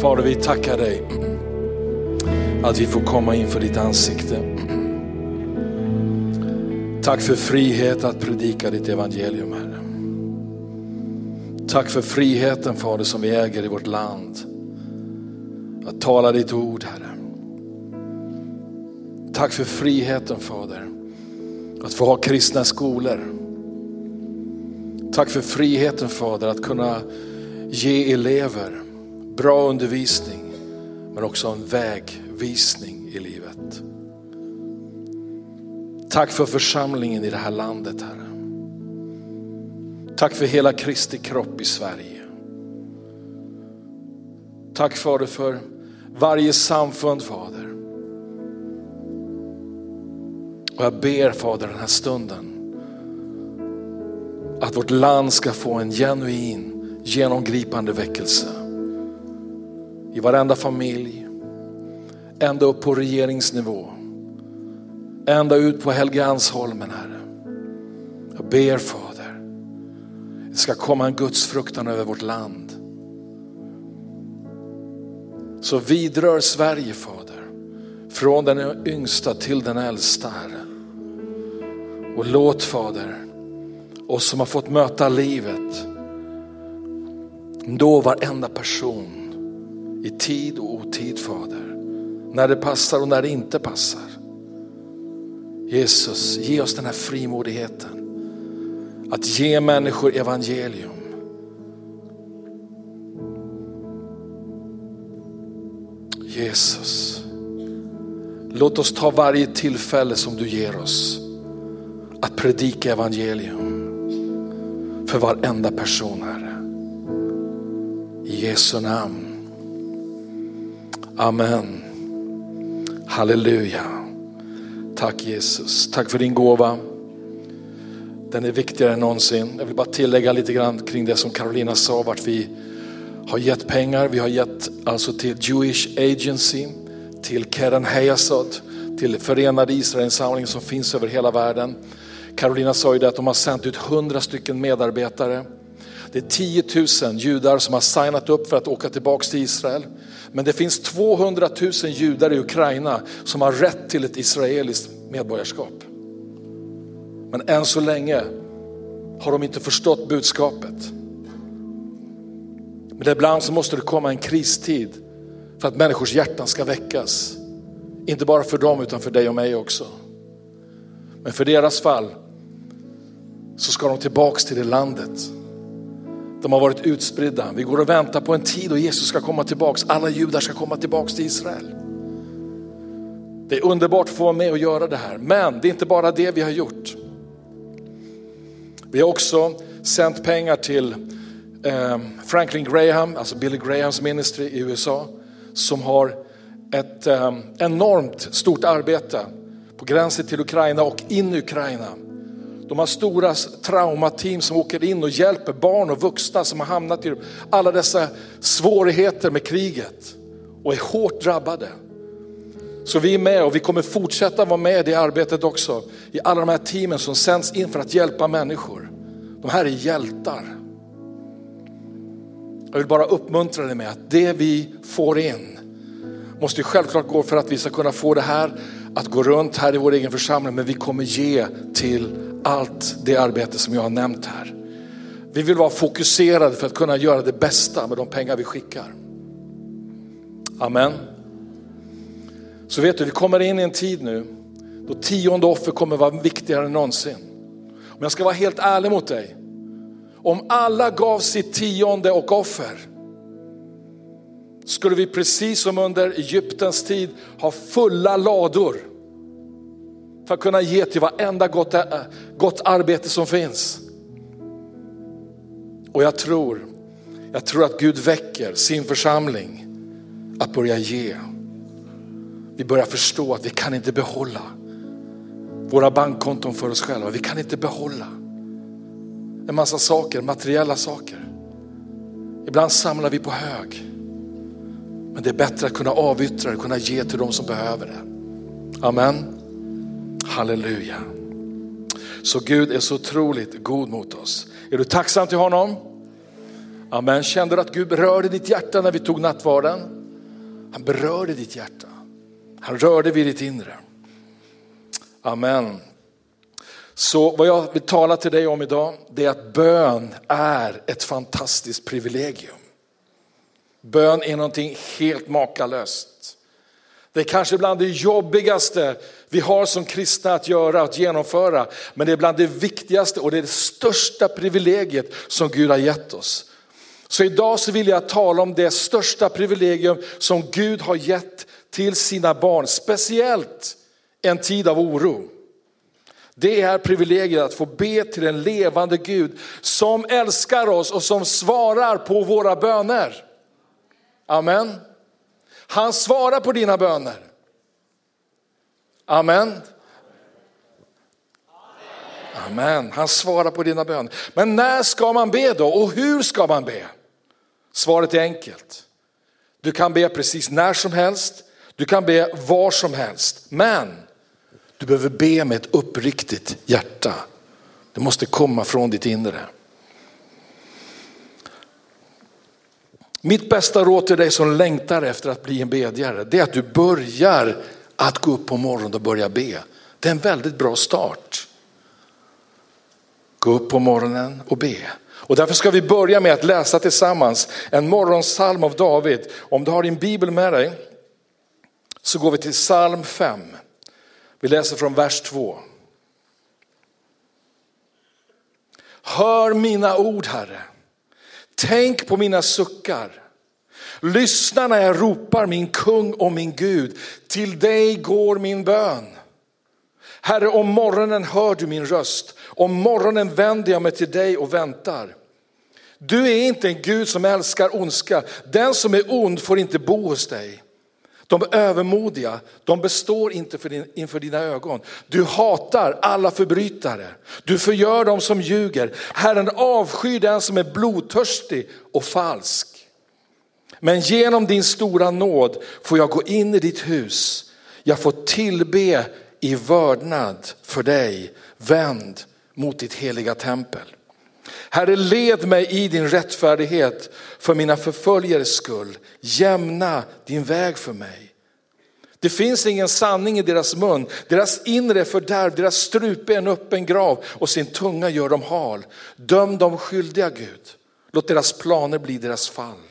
Fader, vi tackar dig att vi får komma inför ditt ansikte. Tack för frihet att predika ditt evangelium, Herre. Tack för friheten, Fader, som vi äger i vårt land. Att tala ditt ord, Herre. Tack för friheten, Fader, att få ha kristna skolor. Tack för friheten, Fader, att kunna ge elever bra undervisning, men också en vägvisning i livet. Tack för församlingen i det här landet, Herre. Tack för hela Kristi kropp i Sverige. Tack Fader för varje samfund, Fader. Och jag ber Fader den här stunden att vårt land ska få en genuin, genomgripande väckelse. I varenda familj, ända upp på regeringsnivå, ända ut på Helgeandsholmen Herre. Jag ber Fader, det ska komma en Guds fruktan över vårt land. Så vidrör Sverige Fader, från den yngsta till den äldsta Herre. Och låt Fader, oss som har fått möta livet, då varenda person i tid och otid Fader. När det passar och när det inte passar. Jesus, ge oss den här frimodigheten. Att ge människor evangelium. Jesus, låt oss ta varje tillfälle som du ger oss att predika evangelium för varenda person Herre. I Jesu namn. Amen. Halleluja. Tack Jesus. Tack för din gåva. Den är viktigare än någonsin. Jag vill bara tillägga lite grann kring det som Carolina sa, vart vi har gett pengar. Vi har gett alltså till Jewish Agency, till Keren Hayasod, till Förenade Israelinsamlingen som finns över hela världen. Carolina sa ju det att de har sänt ut hundra stycken medarbetare. Det är 10 000 judar som har signat upp för att åka tillbaka till Israel. Men det finns 200 000 judar i Ukraina som har rätt till ett israeliskt medborgarskap. Men än så länge har de inte förstått budskapet. Men ibland så måste det komma en kristid för att människors hjärtan ska väckas. Inte bara för dem utan för dig och mig också. Men för deras fall så ska de tillbaks till det landet. De har varit utspridda. Vi går och väntar på en tid då Jesus ska komma tillbaks. Alla judar ska komma tillbaks till Israel. Det är underbart att få vara med och göra det här. Men det är inte bara det vi har gjort. Vi har också sänt pengar till eh, Franklin Graham, alltså Billy Grahams ministry i USA, som har ett eh, enormt stort arbete på gränsen till Ukraina och in i Ukraina. De har stora traumateam som åker in och hjälper barn och vuxna som har hamnat i alla dessa svårigheter med kriget och är hårt drabbade. Så vi är med och vi kommer fortsätta vara med i det arbetet också. I alla de här teamen som sänds in för att hjälpa människor. De här är hjältar. Jag vill bara uppmuntra dig med att det vi får in måste ju självklart gå för att vi ska kunna få det här att gå runt här i vår egen församling. Men vi kommer ge till allt det arbete som jag har nämnt här. Vi vill vara fokuserade för att kunna göra det bästa med de pengar vi skickar. Amen. Så vet du, vi kommer in i en tid nu då tionde offer kommer vara viktigare än någonsin. Om jag ska vara helt ärlig mot dig, om alla gav sitt tionde och offer skulle vi precis som under Egyptens tid ha fulla lador för att kunna ge till varenda gott, gott arbete som finns. Och jag tror, jag tror att Gud väcker sin församling att börja ge. Vi börjar förstå att vi kan inte behålla våra bankkonton för oss själva. Vi kan inte behålla en massa saker, materiella saker. Ibland samlar vi på hög. Men det är bättre att kunna avyttra det, kunna ge till de som behöver det. Amen. Halleluja. Så Gud är så otroligt god mot oss. Är du tacksam till honom? Amen. Kände du att Gud berörde ditt hjärta när vi tog nattvarden? Han berörde ditt hjärta. Han rörde vid ditt inre. Amen. Så vad jag vill tala till dig om idag, det är att bön är ett fantastiskt privilegium. Bön är någonting helt makalöst. Det är kanske bland det jobbigaste vi har som kristna att göra, att genomföra. Men det är bland det viktigaste och det är det största privilegiet som Gud har gett oss. Så idag så vill jag tala om det största privilegium som Gud har gett till sina barn, speciellt en tid av oro. Det är privilegiet att få be till en levande Gud som älskar oss och som svarar på våra böner. Amen. Han svarar på dina böner. Amen. Amen. Han svarar på dina böner. Men när ska man be då och hur ska man be? Svaret är enkelt. Du kan be precis när som helst, du kan be var som helst. Men du behöver be med ett uppriktigt hjärta. Det måste komma från ditt inre. Mitt bästa råd till dig som längtar efter att bli en bedjare, det är att du börjar att gå upp på morgonen och börja be. Det är en väldigt bra start. Gå upp på morgonen och be. Och därför ska vi börja med att läsa tillsammans en morgonsalm av David. Om du har din bibel med dig så går vi till psalm 5. Vi läser från vers 2. Hör mina ord Herre. Tänk på mina suckar. Lyssna när jag ropar min kung och min Gud. Till dig går min bön. Herre, om morgonen hör du min röst. Om morgonen vänder jag mig till dig och väntar. Du är inte en Gud som älskar ondska. Den som är ond får inte bo hos dig. De övermodiga, de består inte för din, inför dina ögon. Du hatar alla förbrytare. Du förgör dem som ljuger. Herren avskyr den som är blodtörstig och falsk. Men genom din stora nåd får jag gå in i ditt hus. Jag får tillbe i vördnad för dig, vänd mot ditt heliga tempel. Herre, led mig i din rättfärdighet för mina förföljares skull. Jämna din väg för mig. Det finns ingen sanning i deras mun. Deras inre fördärv, deras strupe är en öppen grav och sin tunga gör dem hal. Döm dem skyldiga Gud. Låt deras planer bli deras fall.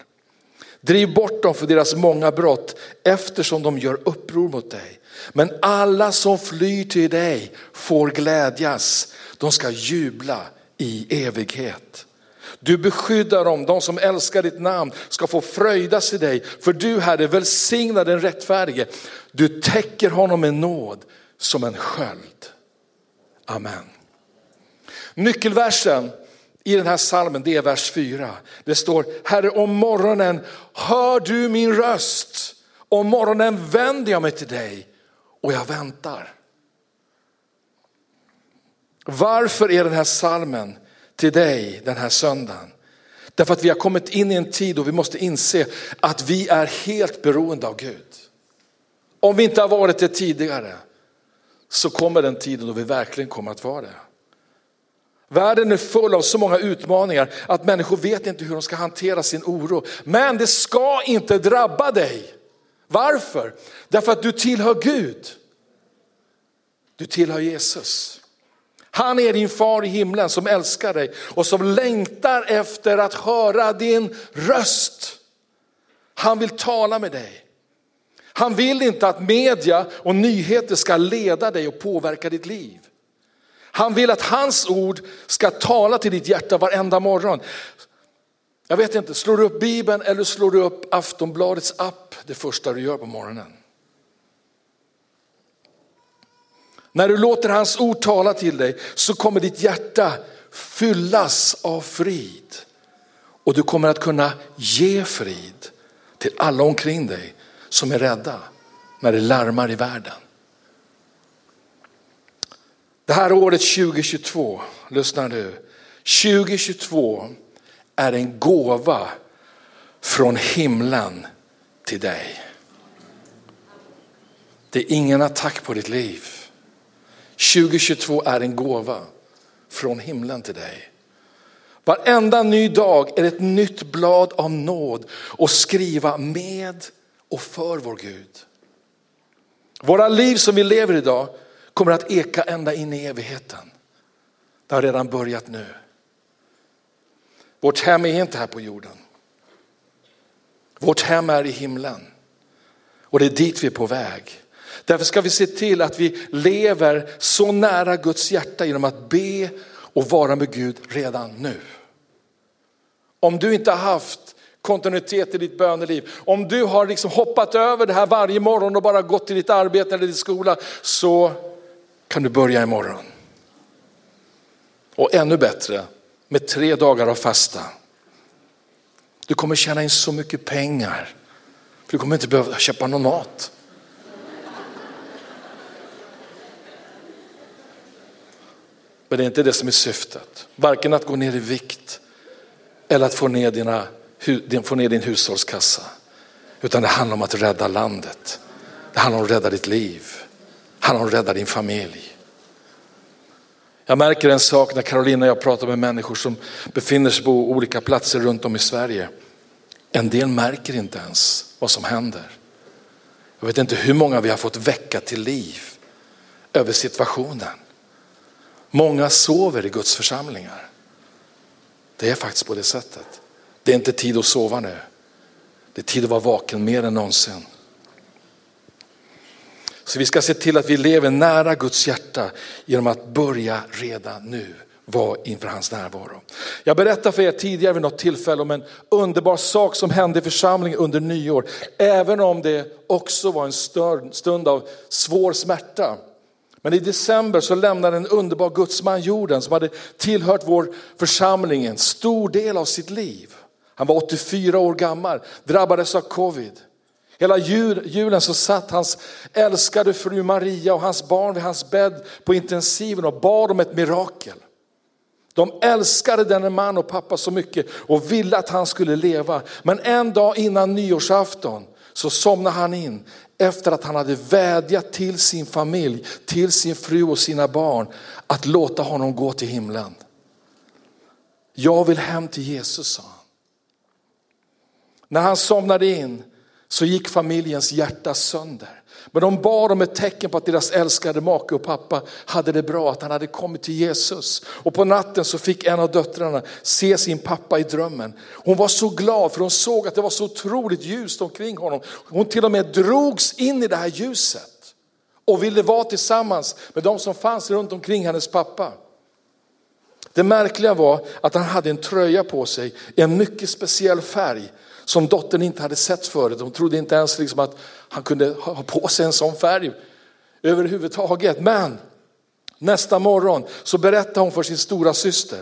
Driv bort dem för deras många brott eftersom de gör uppror mot dig. Men alla som flyr till dig får glädjas. De ska jubla i evighet. Du beskyddar dem, de som älskar ditt namn ska få fröjdas i dig. För du Herre välsignar den rättfärdige. Du täcker honom med nåd som en sköld. Amen. Nyckelversen i den här salmen det är vers 4. Det står, Herre om morgonen hör du min röst. Om morgonen vänder jag mig till dig och jag väntar. Varför är den här salmen till dig den här söndagen? Därför att vi har kommit in i en tid då vi måste inse att vi är helt beroende av Gud. Om vi inte har varit det tidigare så kommer den tiden då vi verkligen kommer att vara det. Världen är full av så många utmaningar att människor vet inte hur de ska hantera sin oro. Men det ska inte drabba dig. Varför? Därför att du tillhör Gud. Du tillhör Jesus. Han är din far i himlen som älskar dig och som längtar efter att höra din röst. Han vill tala med dig. Han vill inte att media och nyheter ska leda dig och påverka ditt liv. Han vill att hans ord ska tala till ditt hjärta varenda morgon. Jag vet inte, slår du upp Bibeln eller slår du upp Aftonbladets app det första du gör på morgonen? När du låter hans ord tala till dig så kommer ditt hjärta fyllas av frid. Och du kommer att kunna ge frid till alla omkring dig som är rädda när det larmar i världen. Det här året 2022, lyssna nu, 2022 är en gåva från himlen till dig. Det är ingen attack på ditt liv. 2022 är en gåva från himlen till dig. Varenda ny dag är ett nytt blad av nåd och skriva med och för vår Gud. Våra liv som vi lever idag kommer att eka ända in i evigheten. Det har redan börjat nu. Vårt hem är inte här på jorden. Vårt hem är i himlen. Och det är dit vi är på väg. Därför ska vi se till att vi lever så nära Guds hjärta genom att be och vara med Gud redan nu. Om du inte har haft kontinuitet i ditt böneliv, om du har liksom hoppat över det här varje morgon och bara gått till ditt arbete eller din skola så kan du börja imorgon. Och ännu bättre med tre dagar av fasta. Du kommer tjäna in så mycket pengar. För du kommer inte behöva köpa någon mat. Men det är inte det som är syftet. Varken att gå ner i vikt eller att få ner, dina, få ner din hushållskassa. Utan det handlar om att rädda landet. Det handlar om att rädda ditt liv. Han har räddat din familj. Jag märker en sak när Carolina och jag pratar med människor som befinner sig på olika platser runt om i Sverige. En del märker inte ens vad som händer. Jag vet inte hur många vi har fått väcka till liv över situationen. Många sover i Guds församlingar. Det är faktiskt på det sättet. Det är inte tid att sova nu. Det är tid att vara vaken mer än någonsin. Så vi ska se till att vi lever nära Guds hjärta genom att börja redan nu vara inför hans närvaro. Jag berättade för er tidigare vid något tillfälle om en underbar sak som hände i församlingen under nyår. Även om det också var en stund av svår smärta. Men i december så lämnade en underbar gudsman jorden som hade tillhört vår församling en stor del av sitt liv. Han var 84 år gammal, drabbades av covid. Hela julen så satt hans älskade fru Maria och hans barn vid hans bädd på intensiven och bad om ett mirakel. De älskade denne man och pappa så mycket och ville att han skulle leva. Men en dag innan nyårsafton så somnade han in efter att han hade vädjat till sin familj, till sin fru och sina barn att låta honom gå till himlen. Jag vill hem till Jesus, sa han. När han somnade in så gick familjens hjärta sönder. Men de bad om ett tecken på att deras älskade make och pappa hade det bra, att han hade kommit till Jesus. Och på natten så fick en av döttrarna se sin pappa i drömmen. Hon var så glad för hon såg att det var så otroligt ljust omkring honom. Hon till och med drogs in i det här ljuset och ville vara tillsammans med de som fanns runt omkring hennes pappa. Det märkliga var att han hade en tröja på sig, en mycket speciell färg som dottern inte hade sett förut. Hon trodde inte ens liksom att han kunde ha på sig en sån färg överhuvudtaget. Men nästa morgon så berättade hon för sin stora syster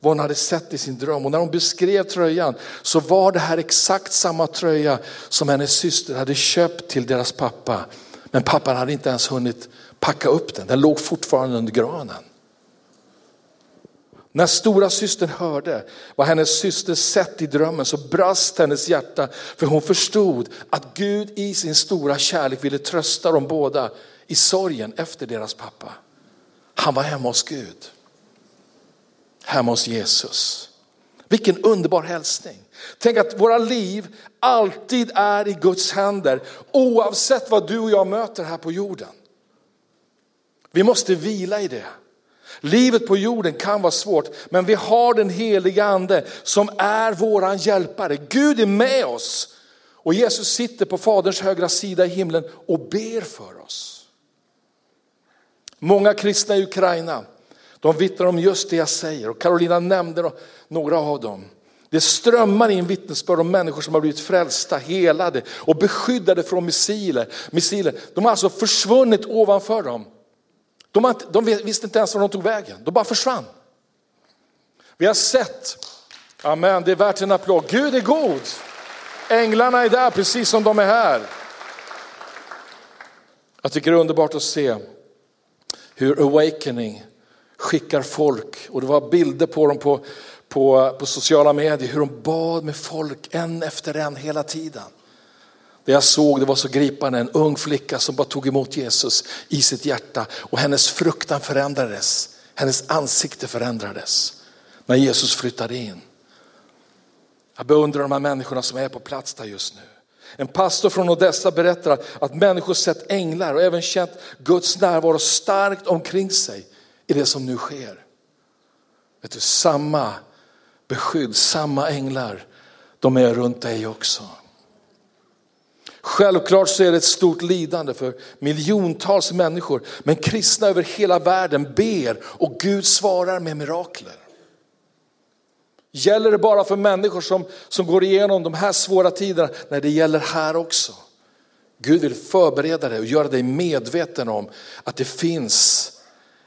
vad hon hade sett i sin dröm. Och när hon beskrev tröjan så var det här exakt samma tröja som hennes syster hade köpt till deras pappa. Men pappan hade inte ens hunnit packa upp den, den låg fortfarande under granen. När stora systern hörde vad hennes syster sett i drömmen så brast hennes hjärta för hon förstod att Gud i sin stora kärlek ville trösta dem båda i sorgen efter deras pappa. Han var hemma hos Gud. Hemma hos Jesus. Vilken underbar hälsning. Tänk att våra liv alltid är i Guds händer oavsett vad du och jag möter här på jorden. Vi måste vila i det. Livet på jorden kan vara svårt, men vi har den heliga ande som är våran hjälpare. Gud är med oss och Jesus sitter på Faderns högra sida i himlen och ber för oss. Många kristna i Ukraina, de vittnar om just det jag säger och Carolina nämnde några av dem. Det strömmar in vittnesbörd om människor som har blivit frälsta, helade och beskyddade från missiler. missiler. De har alltså försvunnit ovanför dem. De, de visste inte ens var de tog vägen, de bara försvann. Vi har sett, amen, det är värt en applåd. Gud är god. Änglarna är där precis som de är här. Jag tycker det är underbart att se hur Awakening skickar folk och det var bilder på dem på, på, på sociala medier hur de bad med folk en efter en hela tiden. Det jag såg det var så gripande, en ung flicka som bara tog emot Jesus i sitt hjärta och hennes fruktan förändrades. Hennes ansikte förändrades. när Jesus flyttade in. Jag beundrar de här människorna som är på plats där just nu. En pastor från Odessa berättar att människor sett änglar och även känt Guds närvaro starkt omkring sig i det som nu sker. Vet du, samma beskydd, samma änglar, de är runt dig också. Självklart så är det ett stort lidande för miljontals människor, men kristna över hela världen ber och Gud svarar med mirakler. Gäller det bara för människor som, som går igenom de här svåra tiderna? Nej, det gäller här också. Gud vill förbereda dig och göra dig medveten om att det finns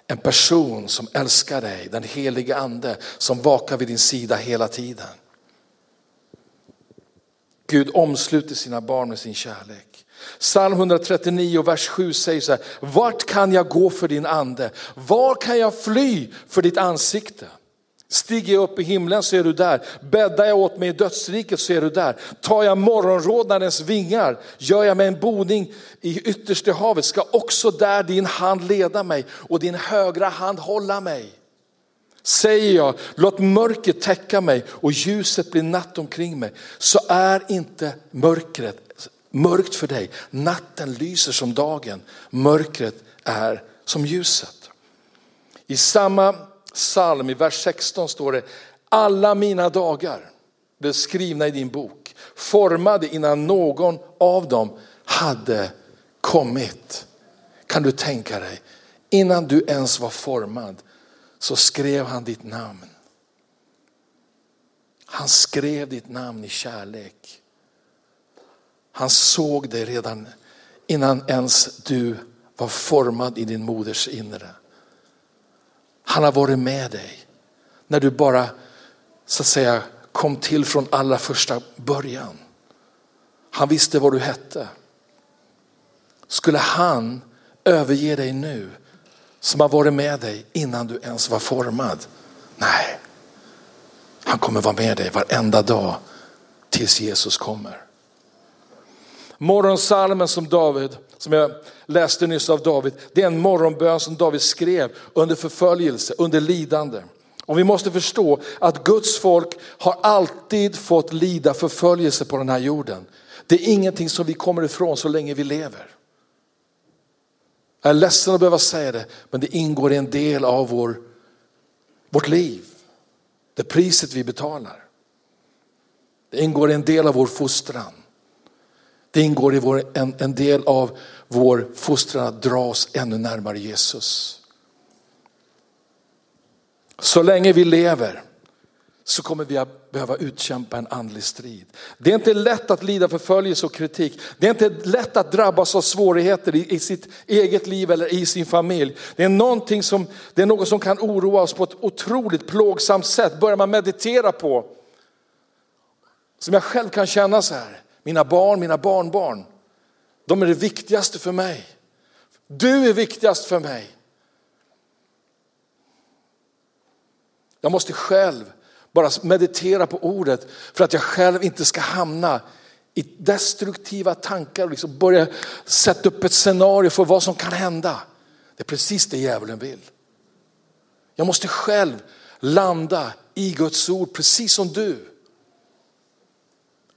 en person som älskar dig, den helige ande som vakar vid din sida hela tiden. Gud omsluter sina barn med sin kärlek. Psalm 139 vers 7 säger så här, vart kan jag gå för din ande? Var kan jag fly för ditt ansikte? Stiger jag upp i himlen så är du där. Bäddar jag åt mig i dödsriket så är du där. Tar jag morgonrådnadens vingar, gör jag mig en boning i yttersta havet, ska också där din hand leda mig och din högra hand hålla mig. Säger jag, låt mörkret täcka mig och ljuset bli natt omkring mig, så är inte mörkret mörkt för dig. Natten lyser som dagen, mörkret är som ljuset. I samma psalm i vers 16 står det, alla mina dagar blev skrivna i din bok, formade innan någon av dem hade kommit. Kan du tänka dig, innan du ens var formad så skrev han ditt namn. Han skrev ditt namn i kärlek. Han såg dig redan innan ens du var formad i din moders inre. Han har varit med dig när du bara så att säga kom till från allra första början. Han visste vad du hette. Skulle han överge dig nu som har varit med dig innan du ens var formad? Nej, han kommer vara med dig varenda dag tills Jesus kommer. Morgonsalmen som David, som jag läste nyss av David, det är en morgonbön som David skrev under förföljelse, under lidande. Och vi måste förstå att Guds folk har alltid fått lida förföljelse på den här jorden. Det är ingenting som vi kommer ifrån så länge vi lever. Jag är ledsen att behöva säga det, men det ingår i en del av vår, vårt liv. Det priset vi betalar. Det ingår i en del av vår fostran. Det ingår i vår, en, en del av vår fostran att dra oss ännu närmare Jesus. Så länge vi lever så kommer vi att behöva utkämpa en andlig strid. Det är inte lätt att lida förföljelse och kritik. Det är inte lätt att drabbas av svårigheter i, i sitt eget liv eller i sin familj. Det är, någonting som, det är något som kan oroa oss på ett otroligt plågsamt sätt. Börjar man meditera på, som jag själv kan känna så här, mina barn, mina barnbarn, de är det viktigaste för mig. Du är viktigast för mig. Jag måste själv bara meditera på ordet för att jag själv inte ska hamna i destruktiva tankar och liksom börja sätta upp ett scenario för vad som kan hända. Det är precis det djävulen vill. Jag måste själv landa i Guds ord precis som du.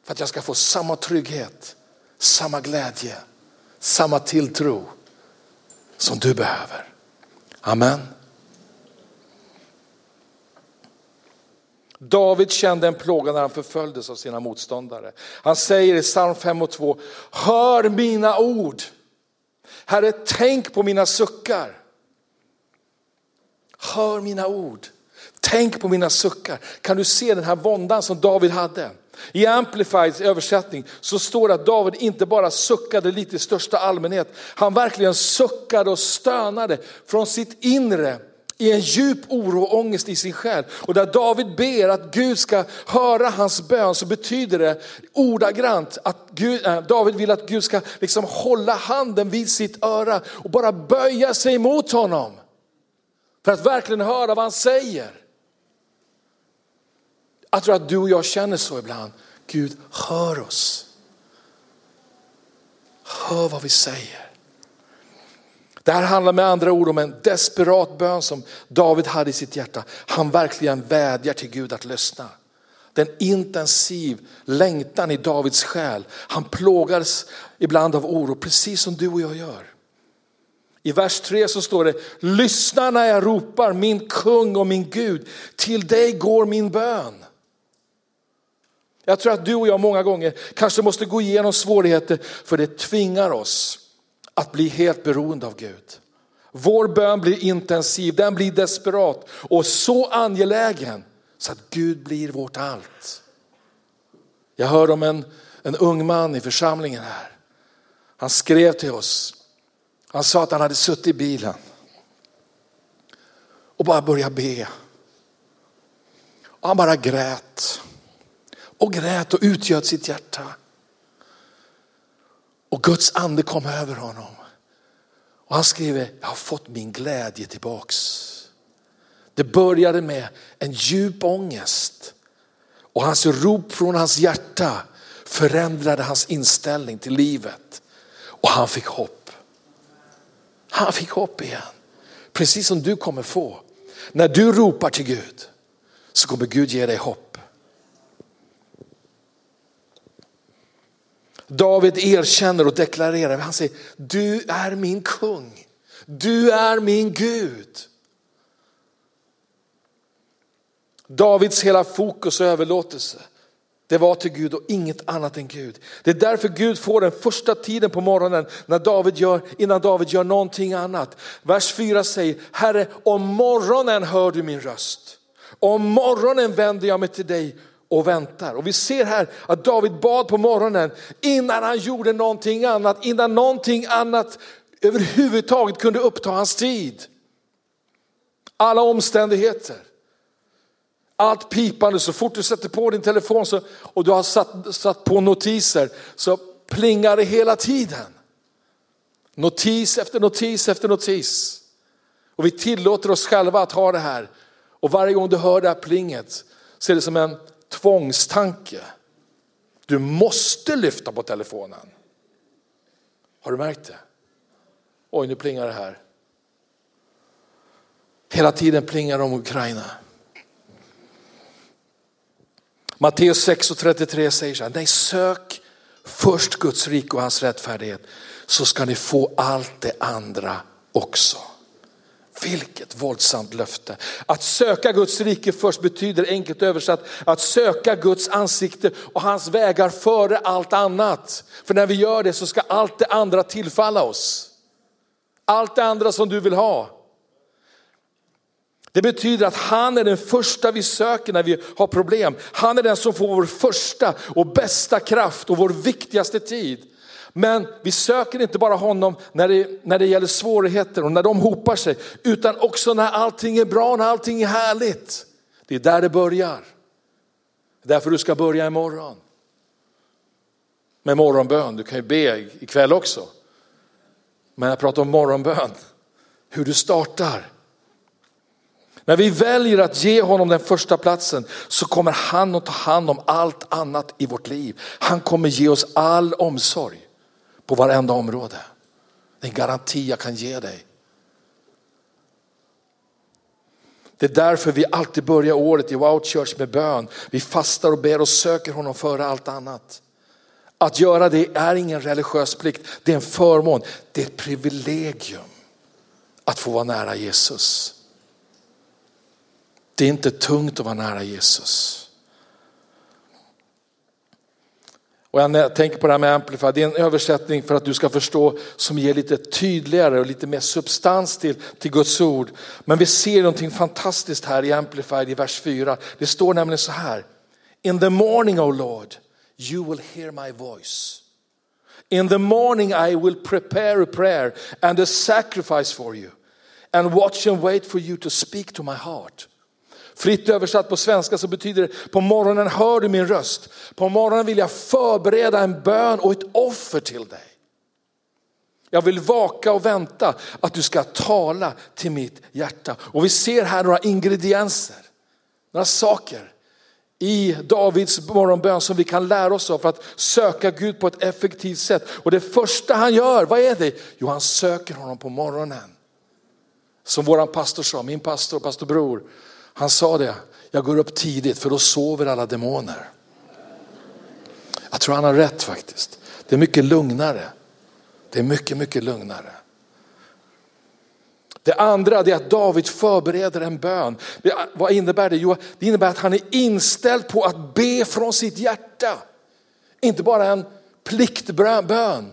För att jag ska få samma trygghet, samma glädje, samma tilltro som du behöver. Amen. David kände en plåga när han förföljdes av sina motståndare. Han säger i psalm 5 och 2, hör mina ord. Herre, tänk på mina suckar. Hör mina ord. Tänk på mina suckar. Kan du se den här våndan som David hade? I Amplifieds översättning så står det att David inte bara suckade lite i största allmänhet, han verkligen suckade och stönade från sitt inre i en djup oro och ångest i sin själ. Och där David ber att Gud ska höra hans bön så betyder det ordagrant att Gud, äh, David vill att Gud ska liksom hålla handen vid sitt öra och bara böja sig mot honom. För att verkligen höra vad han säger. Jag tror att du och jag känner så ibland. Gud, hör oss. Hör vad vi säger. Det här handlar med andra ord om en desperat bön som David hade i sitt hjärta. Han verkligen vädjar till Gud att lyssna. Den intensiv längtan i Davids själ. Han plågas ibland av oro, precis som du och jag gör. I vers 3 så står det, lyssna när jag ropar min kung och min Gud, till dig går min bön. Jag tror att du och jag många gånger kanske måste gå igenom svårigheter för det tvingar oss att bli helt beroende av Gud. Vår bön blir intensiv, den blir desperat och så angelägen så att Gud blir vårt allt. Jag hör om en, en ung man i församlingen här. Han skrev till oss. Han sa att han hade suttit i bilen och bara börjat be. Och han bara grät och grät och utgöt sitt hjärta. Och Guds ande kom över honom. Och han skriver, jag har fått min glädje tillbaks. Det började med en djup ångest. Och hans rop från hans hjärta förändrade hans inställning till livet. Och han fick hopp. Han fick hopp igen. Precis som du kommer få. När du ropar till Gud så kommer Gud ge dig hopp. David erkänner och deklarerar, han säger du är min kung, du är min Gud. Davids hela fokus och överlåtelse, det var till Gud och inget annat än Gud. Det är därför Gud får den första tiden på morgonen när David gör, innan David gör någonting annat. Vers 4 säger, Herre om morgonen hör du min röst. Om morgonen vänder jag mig till dig och väntar. Och vi ser här att David bad på morgonen innan han gjorde någonting annat, innan någonting annat överhuvudtaget kunde uppta hans tid. Alla omständigheter. Allt pipande, så fort du sätter på din telefon så, och du har satt, satt på notiser så plingar det hela tiden. Notis efter notis efter notis. Och vi tillåter oss själva att ha det här. Och varje gång du hör det här plinget så är det som en tvångstanke. Du måste lyfta på telefonen. Har du märkt det? Oj, nu plingar det här. Hela tiden plingar det om Ukraina. Matteus 6.33 säger så här, nej sök först Guds rike och hans rättfärdighet så ska ni få allt det andra också. Vilket våldsamt löfte. Att söka Guds rike först betyder enkelt översatt att söka Guds ansikte och hans vägar före allt annat. För när vi gör det så ska allt det andra tillfalla oss. Allt det andra som du vill ha. Det betyder att han är den första vi söker när vi har problem. Han är den som får vår första och bästa kraft och vår viktigaste tid. Men vi söker inte bara honom när det, när det gäller svårigheter och när de hopar sig, utan också när allting är bra, när allting är härligt. Det är där det börjar. Därför du ska börja imorgon. Med morgonbön, du kan ju be ikväll också. Men jag pratar om morgonbön, hur du startar. När vi väljer att ge honom den första platsen så kommer han att ta hand om allt annat i vårt liv. Han kommer ge oss all omsorg på varenda område. Det är en garanti jag kan ge dig. Det är därför vi alltid börjar året i Wow Church med bön. Vi fastar och ber och söker honom före allt annat. Att göra det är ingen religiös plikt, det är en förmån. Det är ett privilegium att få vara nära Jesus. Det är inte tungt att vara nära Jesus. Och jag tänker på det här med Amplify, det är en översättning för att du ska förstå som ger lite tydligare och lite mer substans till, till Guds ord. Men vi ser någonting fantastiskt här i Amplified i vers 4. Det står nämligen så här. In the morning, O Lord, you will hear my voice. In the morning I will prepare a prayer and a sacrifice for you and watch and wait for you to speak to my heart. Fritt översatt på svenska så betyder det, på morgonen hör du min röst. På morgonen vill jag förbereda en bön och ett offer till dig. Jag vill vaka och vänta att du ska tala till mitt hjärta. Och vi ser här några ingredienser, några saker i Davids morgonbön som vi kan lära oss av för att söka Gud på ett effektivt sätt. Och det första han gör, vad är det? Jo, han söker honom på morgonen. Som våran pastor sa, min pastor, pastor Bror, han sa det, jag går upp tidigt för då sover alla demoner. Jag tror han har rätt faktiskt. Det är mycket lugnare. Det är mycket, mycket lugnare. Det andra är att David förbereder en bön. vad innebär det? Jo, det innebär att han är inställd på att be från sitt hjärta. Inte bara en pliktbön.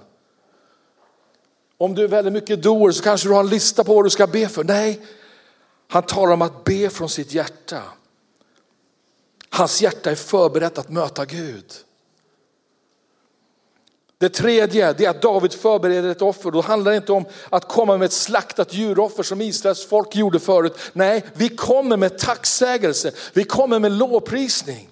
Om du är väldigt mycket doer så kanske du har en lista på vad du ska be för. Nej, han talar om att be från sitt hjärta. Hans hjärta är förberett att möta Gud. Det tredje det är att David förbereder ett offer. Då handlar det inte om att komma med ett slaktat djuroffer som Israels folk gjorde förut. Nej, vi kommer med tacksägelse. Vi kommer med lovprisning.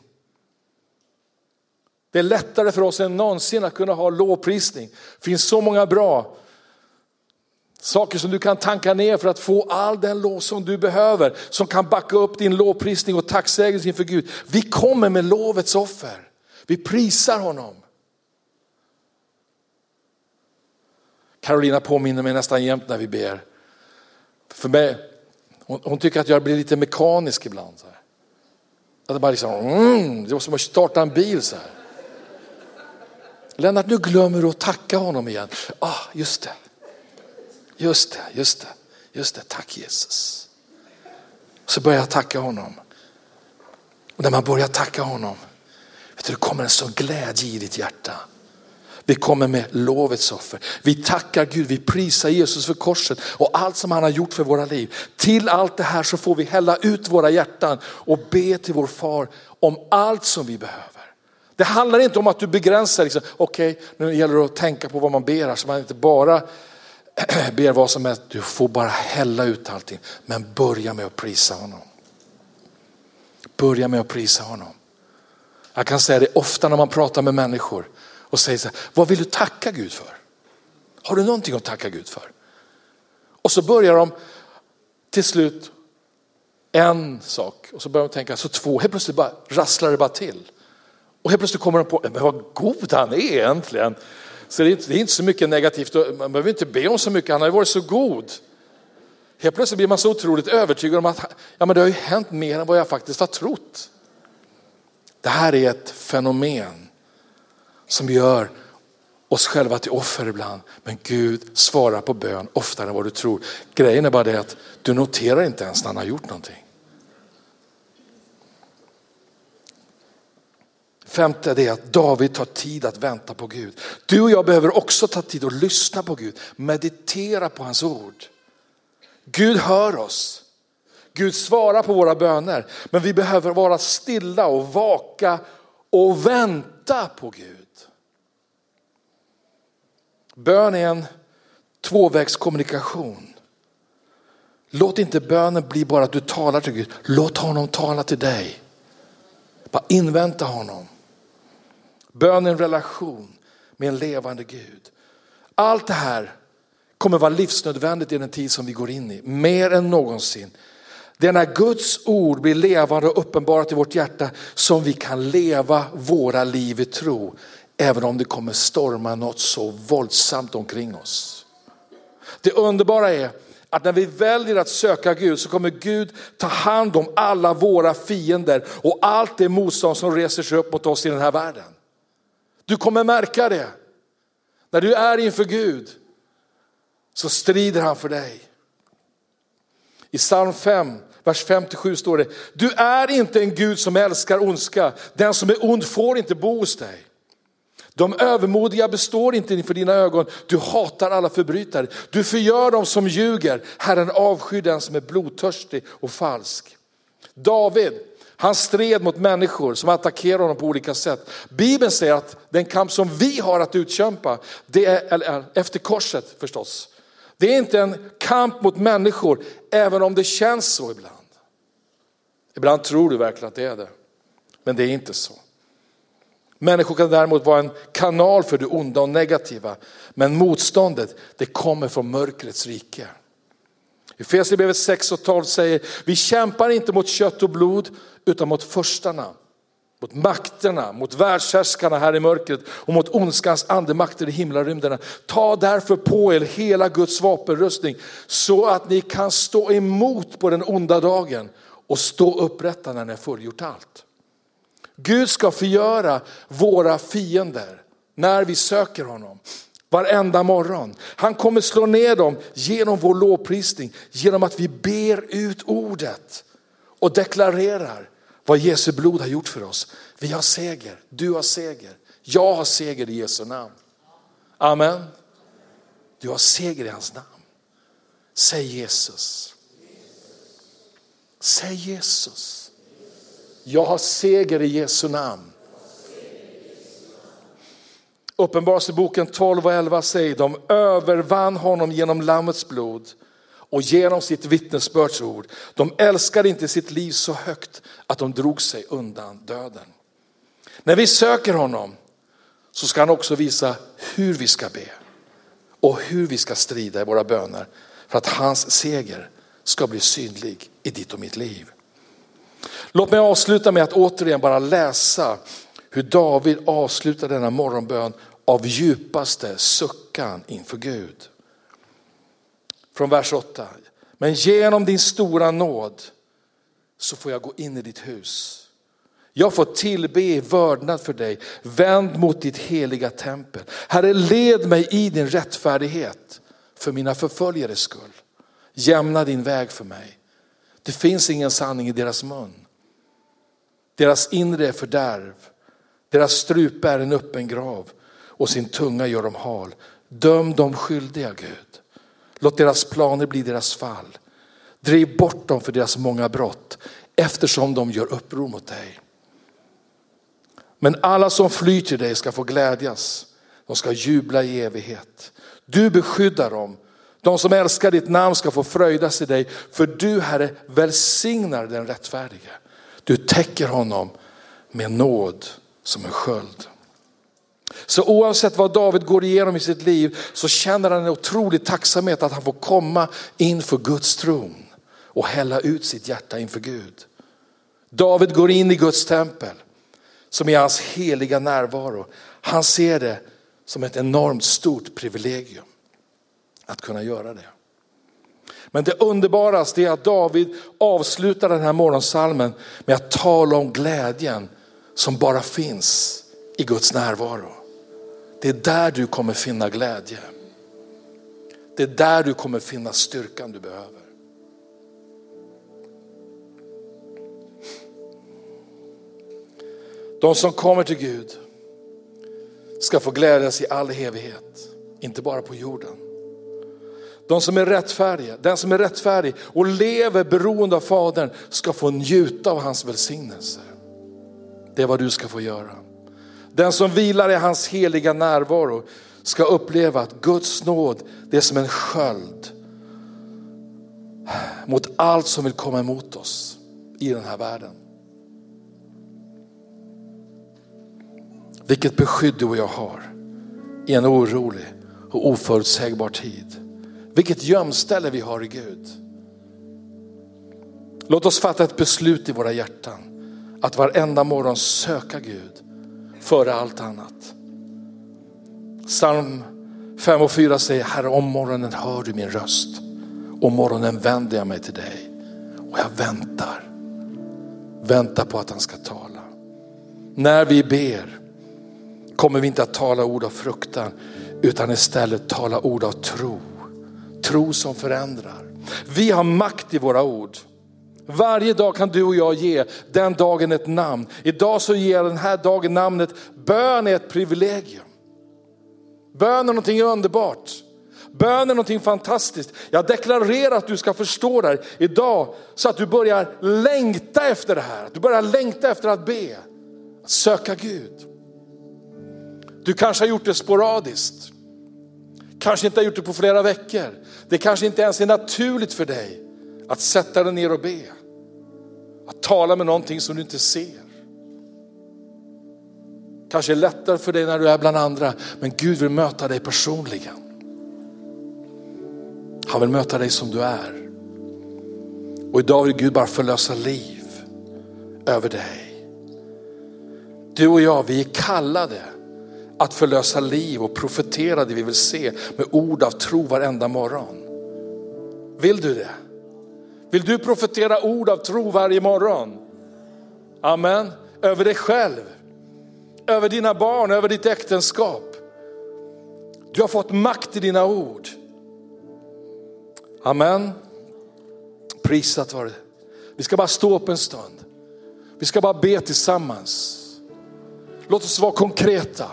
Det är lättare för oss än någonsin att kunna ha lovprisning. Det finns så många bra saker som du kan tanka ner för att få all den lov som du behöver. Som kan backa upp din lovprisning och tacksägelse inför Gud. Vi kommer med lovets offer. Vi prisar honom. Carolina påminner mig nästan jämt när vi ber. För mig, hon, hon tycker att jag blir lite mekanisk ibland. Så här. Att det bara liksom, mm, det var som att starta en bil så här. Lennart, nu glömmer du att tacka honom igen. Ah, just det. Just det, just det, just det. Tack Jesus. Så börjar jag tacka honom. Och när man börjar tacka honom, vet du, det kommer en sån glädje i ditt hjärta. Vi kommer med lovets offer. Vi tackar Gud, vi prisar Jesus för korset och allt som han har gjort för våra liv. Till allt det här så får vi hälla ut våra hjärtan och be till vår far om allt som vi behöver. Det handlar inte om att du begränsar, liksom, okej okay, nu gäller det att tänka på vad man ber så man inte bara ber vad som helst. Du får bara hälla ut allting. Men börja med att prisa honom. Börja med att prisa honom. Jag kan säga det ofta när man pratar med människor och säger så här, vad vill du tacka Gud för? Har du någonting att tacka Gud för? Och så börjar de till slut en sak och så börjar de tänka så två, helt plötsligt bara rasslar det bara till. Och helt plötsligt kommer de på, men vad god han är egentligen. Så det är, inte, så mycket negativt, man behöver inte be om så mycket, han har ju varit så god. Helt plötsligt blir man så otroligt övertygad om att ja, men det har ju hänt mer än vad jag faktiskt har trott. Det här är ett fenomen som gör oss själva till offer ibland. Men Gud svarar på bön oftare än vad du tror. Grejen är bara det att du noterar inte ens när han har gjort någonting. Femte är att David tar tid att vänta på Gud. Du och jag behöver också ta tid att lyssna på Gud, meditera på hans ord. Gud hör oss. Gud svarar på våra böner, men vi behöver vara stilla och vaka och vänta på Gud. Bön är en tvåvägskommunikation. Låt inte bönen bli bara att du talar till Gud. Låt honom tala till dig. Bara invänta honom. Bön är en relation med en levande Gud. Allt det här kommer vara livsnödvändigt i den tid som vi går in i. Mer än någonsin. Det är när Guds ord blir levande och uppenbarat i vårt hjärta som vi kan leva våra liv i tro. Även om det kommer storma något så våldsamt omkring oss. Det underbara är att när vi väljer att söka Gud så kommer Gud ta hand om alla våra fiender och allt det motstånd som reser sig upp mot oss i den här världen. Du kommer märka det. När du är inför Gud så strider han för dig. I psalm 5, vers 57 står det, du är inte en Gud som älskar ondska, den som är ond får inte bo hos dig. De övermodiga består inte inför dina ögon. Du hatar alla förbrytare. Du förgör dem som ljuger. Herren avskyr den som är blodtörstig och falsk. David, han stred mot människor som attackerade honom på olika sätt. Bibeln säger att den kamp som vi har att utkämpa, det är, eller, efter korset förstås. Det är inte en kamp mot människor, även om det känns så ibland. Ibland tror du verkligen att det är det, men det är inte så. Människor kan däremot vara en kanal för det onda och negativa. Men motståndet, det kommer från mörkrets rike. Efesierbrevet 6 och 12 säger, vi kämpar inte mot kött och blod utan mot förstarna, mot makterna, mot världshärskarna här i mörkret och mot ondskans andemakter i himlarymderna. Ta därför på er hela Guds vapenrustning så att ni kan stå emot på den onda dagen och stå upprätta när ni har fullgjort allt. Gud ska förgöra våra fiender när vi söker honom. Varenda morgon. Han kommer slå ner dem genom vår lovprisning, genom att vi ber ut ordet och deklarerar vad Jesu blod har gjort för oss. Vi har seger, du har seger, jag har seger i Jesu namn. Amen. Du har seger i hans namn. Säg Jesus. Säg Jesus. Jag har seger i Jesu namn. Uppenbarelseboken 12 och 11 säger de övervann honom genom lammets blod och genom sitt vittnesbördsord. De älskade inte sitt liv så högt att de drog sig undan döden. När vi söker honom så ska han också visa hur vi ska be och hur vi ska strida i våra böner för att hans seger ska bli synlig i ditt och mitt liv. Låt mig avsluta med att återigen bara läsa hur David avslutar denna morgonbön av djupaste suckan inför Gud. Från vers 8. Men genom din stora nåd så får jag gå in i ditt hus. Jag får tillbe i vördnad för dig, vänd mot ditt heliga tempel. Herre, led mig i din rättfärdighet för mina förföljares skull. Jämna din väg för mig. Det finns ingen sanning i deras mun. Deras inre är fördärv. Deras strupe är en öppen grav och sin tunga gör de hal. Döm dem skyldiga Gud. Låt deras planer bli deras fall. Driv bort dem för deras många brott eftersom de gör uppror mot dig. Men alla som flyr till dig ska få glädjas. De ska jubla i evighet. Du beskyddar dem. De som älskar ditt namn ska få fröjdas i dig. För du Herre välsignar den rättfärdige. Du täcker honom med nåd som en sköld. Så oavsett vad David går igenom i sitt liv så känner han en otrolig tacksamhet att han får komma inför Guds tron och hälla ut sitt hjärta inför Gud. David går in i Guds tempel som är hans heliga närvaro. Han ser det som ett enormt stort privilegium att kunna göra det. Men det underbaraste är att David avslutar den här morgonsalmen med att tala om glädjen som bara finns i Guds närvaro. Det är där du kommer finna glädje. Det är där du kommer finna styrkan du behöver. De som kommer till Gud ska få glädjas i all evighet, inte bara på jorden. De som är rättfärdiga, den som är rättfärdig och lever beroende av Fadern ska få njuta av hans välsignelse. Det är vad du ska få göra. Den som vilar i hans heliga närvaro ska uppleva att Guds nåd det är som en sköld mot allt som vill komma emot oss i den här världen. Vilket beskydd du och jag har i en orolig och oförutsägbar tid. Vilket gömställe vi har i Gud. Låt oss fatta ett beslut i våra hjärtan att varenda morgon söka Gud före allt annat. Psalm 5 och 4 säger, Herre om morgonen hör du min röst. Om morgonen vänder jag mig till dig och jag väntar. Väntar på att han ska tala. När vi ber kommer vi inte att tala ord av fruktan utan istället tala ord av tro. Tro som förändrar. Vi har makt i våra ord. Varje dag kan du och jag ge den dagen ett namn. Idag så ger jag den här dagen namnet bön är ett privilegium. Bön är någonting underbart. Bön är någonting fantastiskt. Jag deklarerar att du ska förstå det här idag så att du börjar längta efter det här. Du börjar längta efter att be, att söka Gud. Du kanske har gjort det sporadiskt. Kanske inte har gjort det på flera veckor. Det kanske inte ens är naturligt för dig att sätta dig ner och be. Att tala med någonting som du inte ser. Kanske är lättare för dig när du är bland andra, men Gud vill möta dig personligen. Han vill möta dig som du är. Och idag vill Gud bara förlösa liv över dig. Du och jag, vi är kallade att förlösa liv och profetera det vi vill se med ord av tro varenda morgon. Vill du det? Vill du profetera ord av tro varje morgon? Amen. Över dig själv, över dina barn, över ditt äktenskap. Du har fått makt i dina ord. Amen. Prisat var det. Vi ska bara stå upp en stund. Vi ska bara be tillsammans. Låt oss vara konkreta.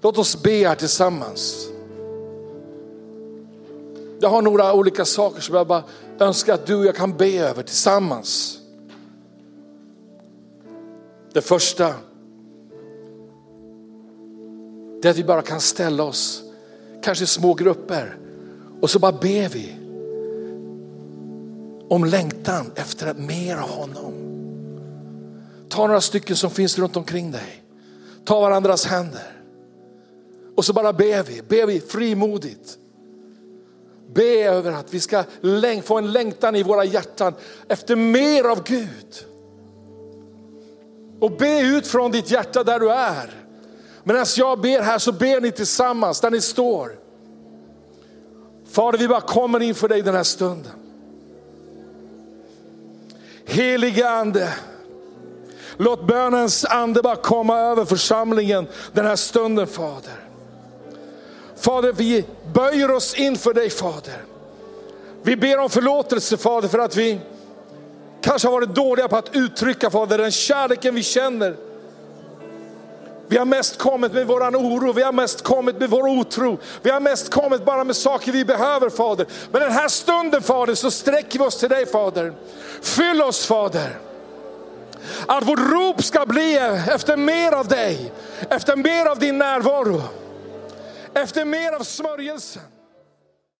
Låt oss be här tillsammans. Jag har några olika saker som jag bara önskar att du och jag kan be över tillsammans. Det första det är att vi bara kan ställa oss, kanske i små grupper, och så bara ber vi om längtan efter mer av honom. Ta några stycken som finns runt omkring dig. Ta varandras händer. Och så bara ber vi, ber vi frimodigt. Be över att vi ska få en längtan i våra hjärtan efter mer av Gud. Och be ut från ditt hjärta där du är. Medan jag ber här så ber ni tillsammans där ni står. Fader vi bara kommer inför dig den här stunden. Helige ande, låt bönens ande bara komma över församlingen den här stunden Fader. Fader, vi böjer oss inför dig Fader. Vi ber om förlåtelse Fader för att vi kanske har varit dåliga på att uttrycka Fader den kärleken vi känner. Vi har mest kommit med våran oro, vi har mest kommit med vår otro. Vi har mest kommit bara med saker vi behöver Fader. Men den här stunden Fader så sträcker vi oss till dig Fader. Fyll oss Fader. Att vårt rop ska bli efter mer av dig, efter mer av din närvaro efter mer av smörjelsen.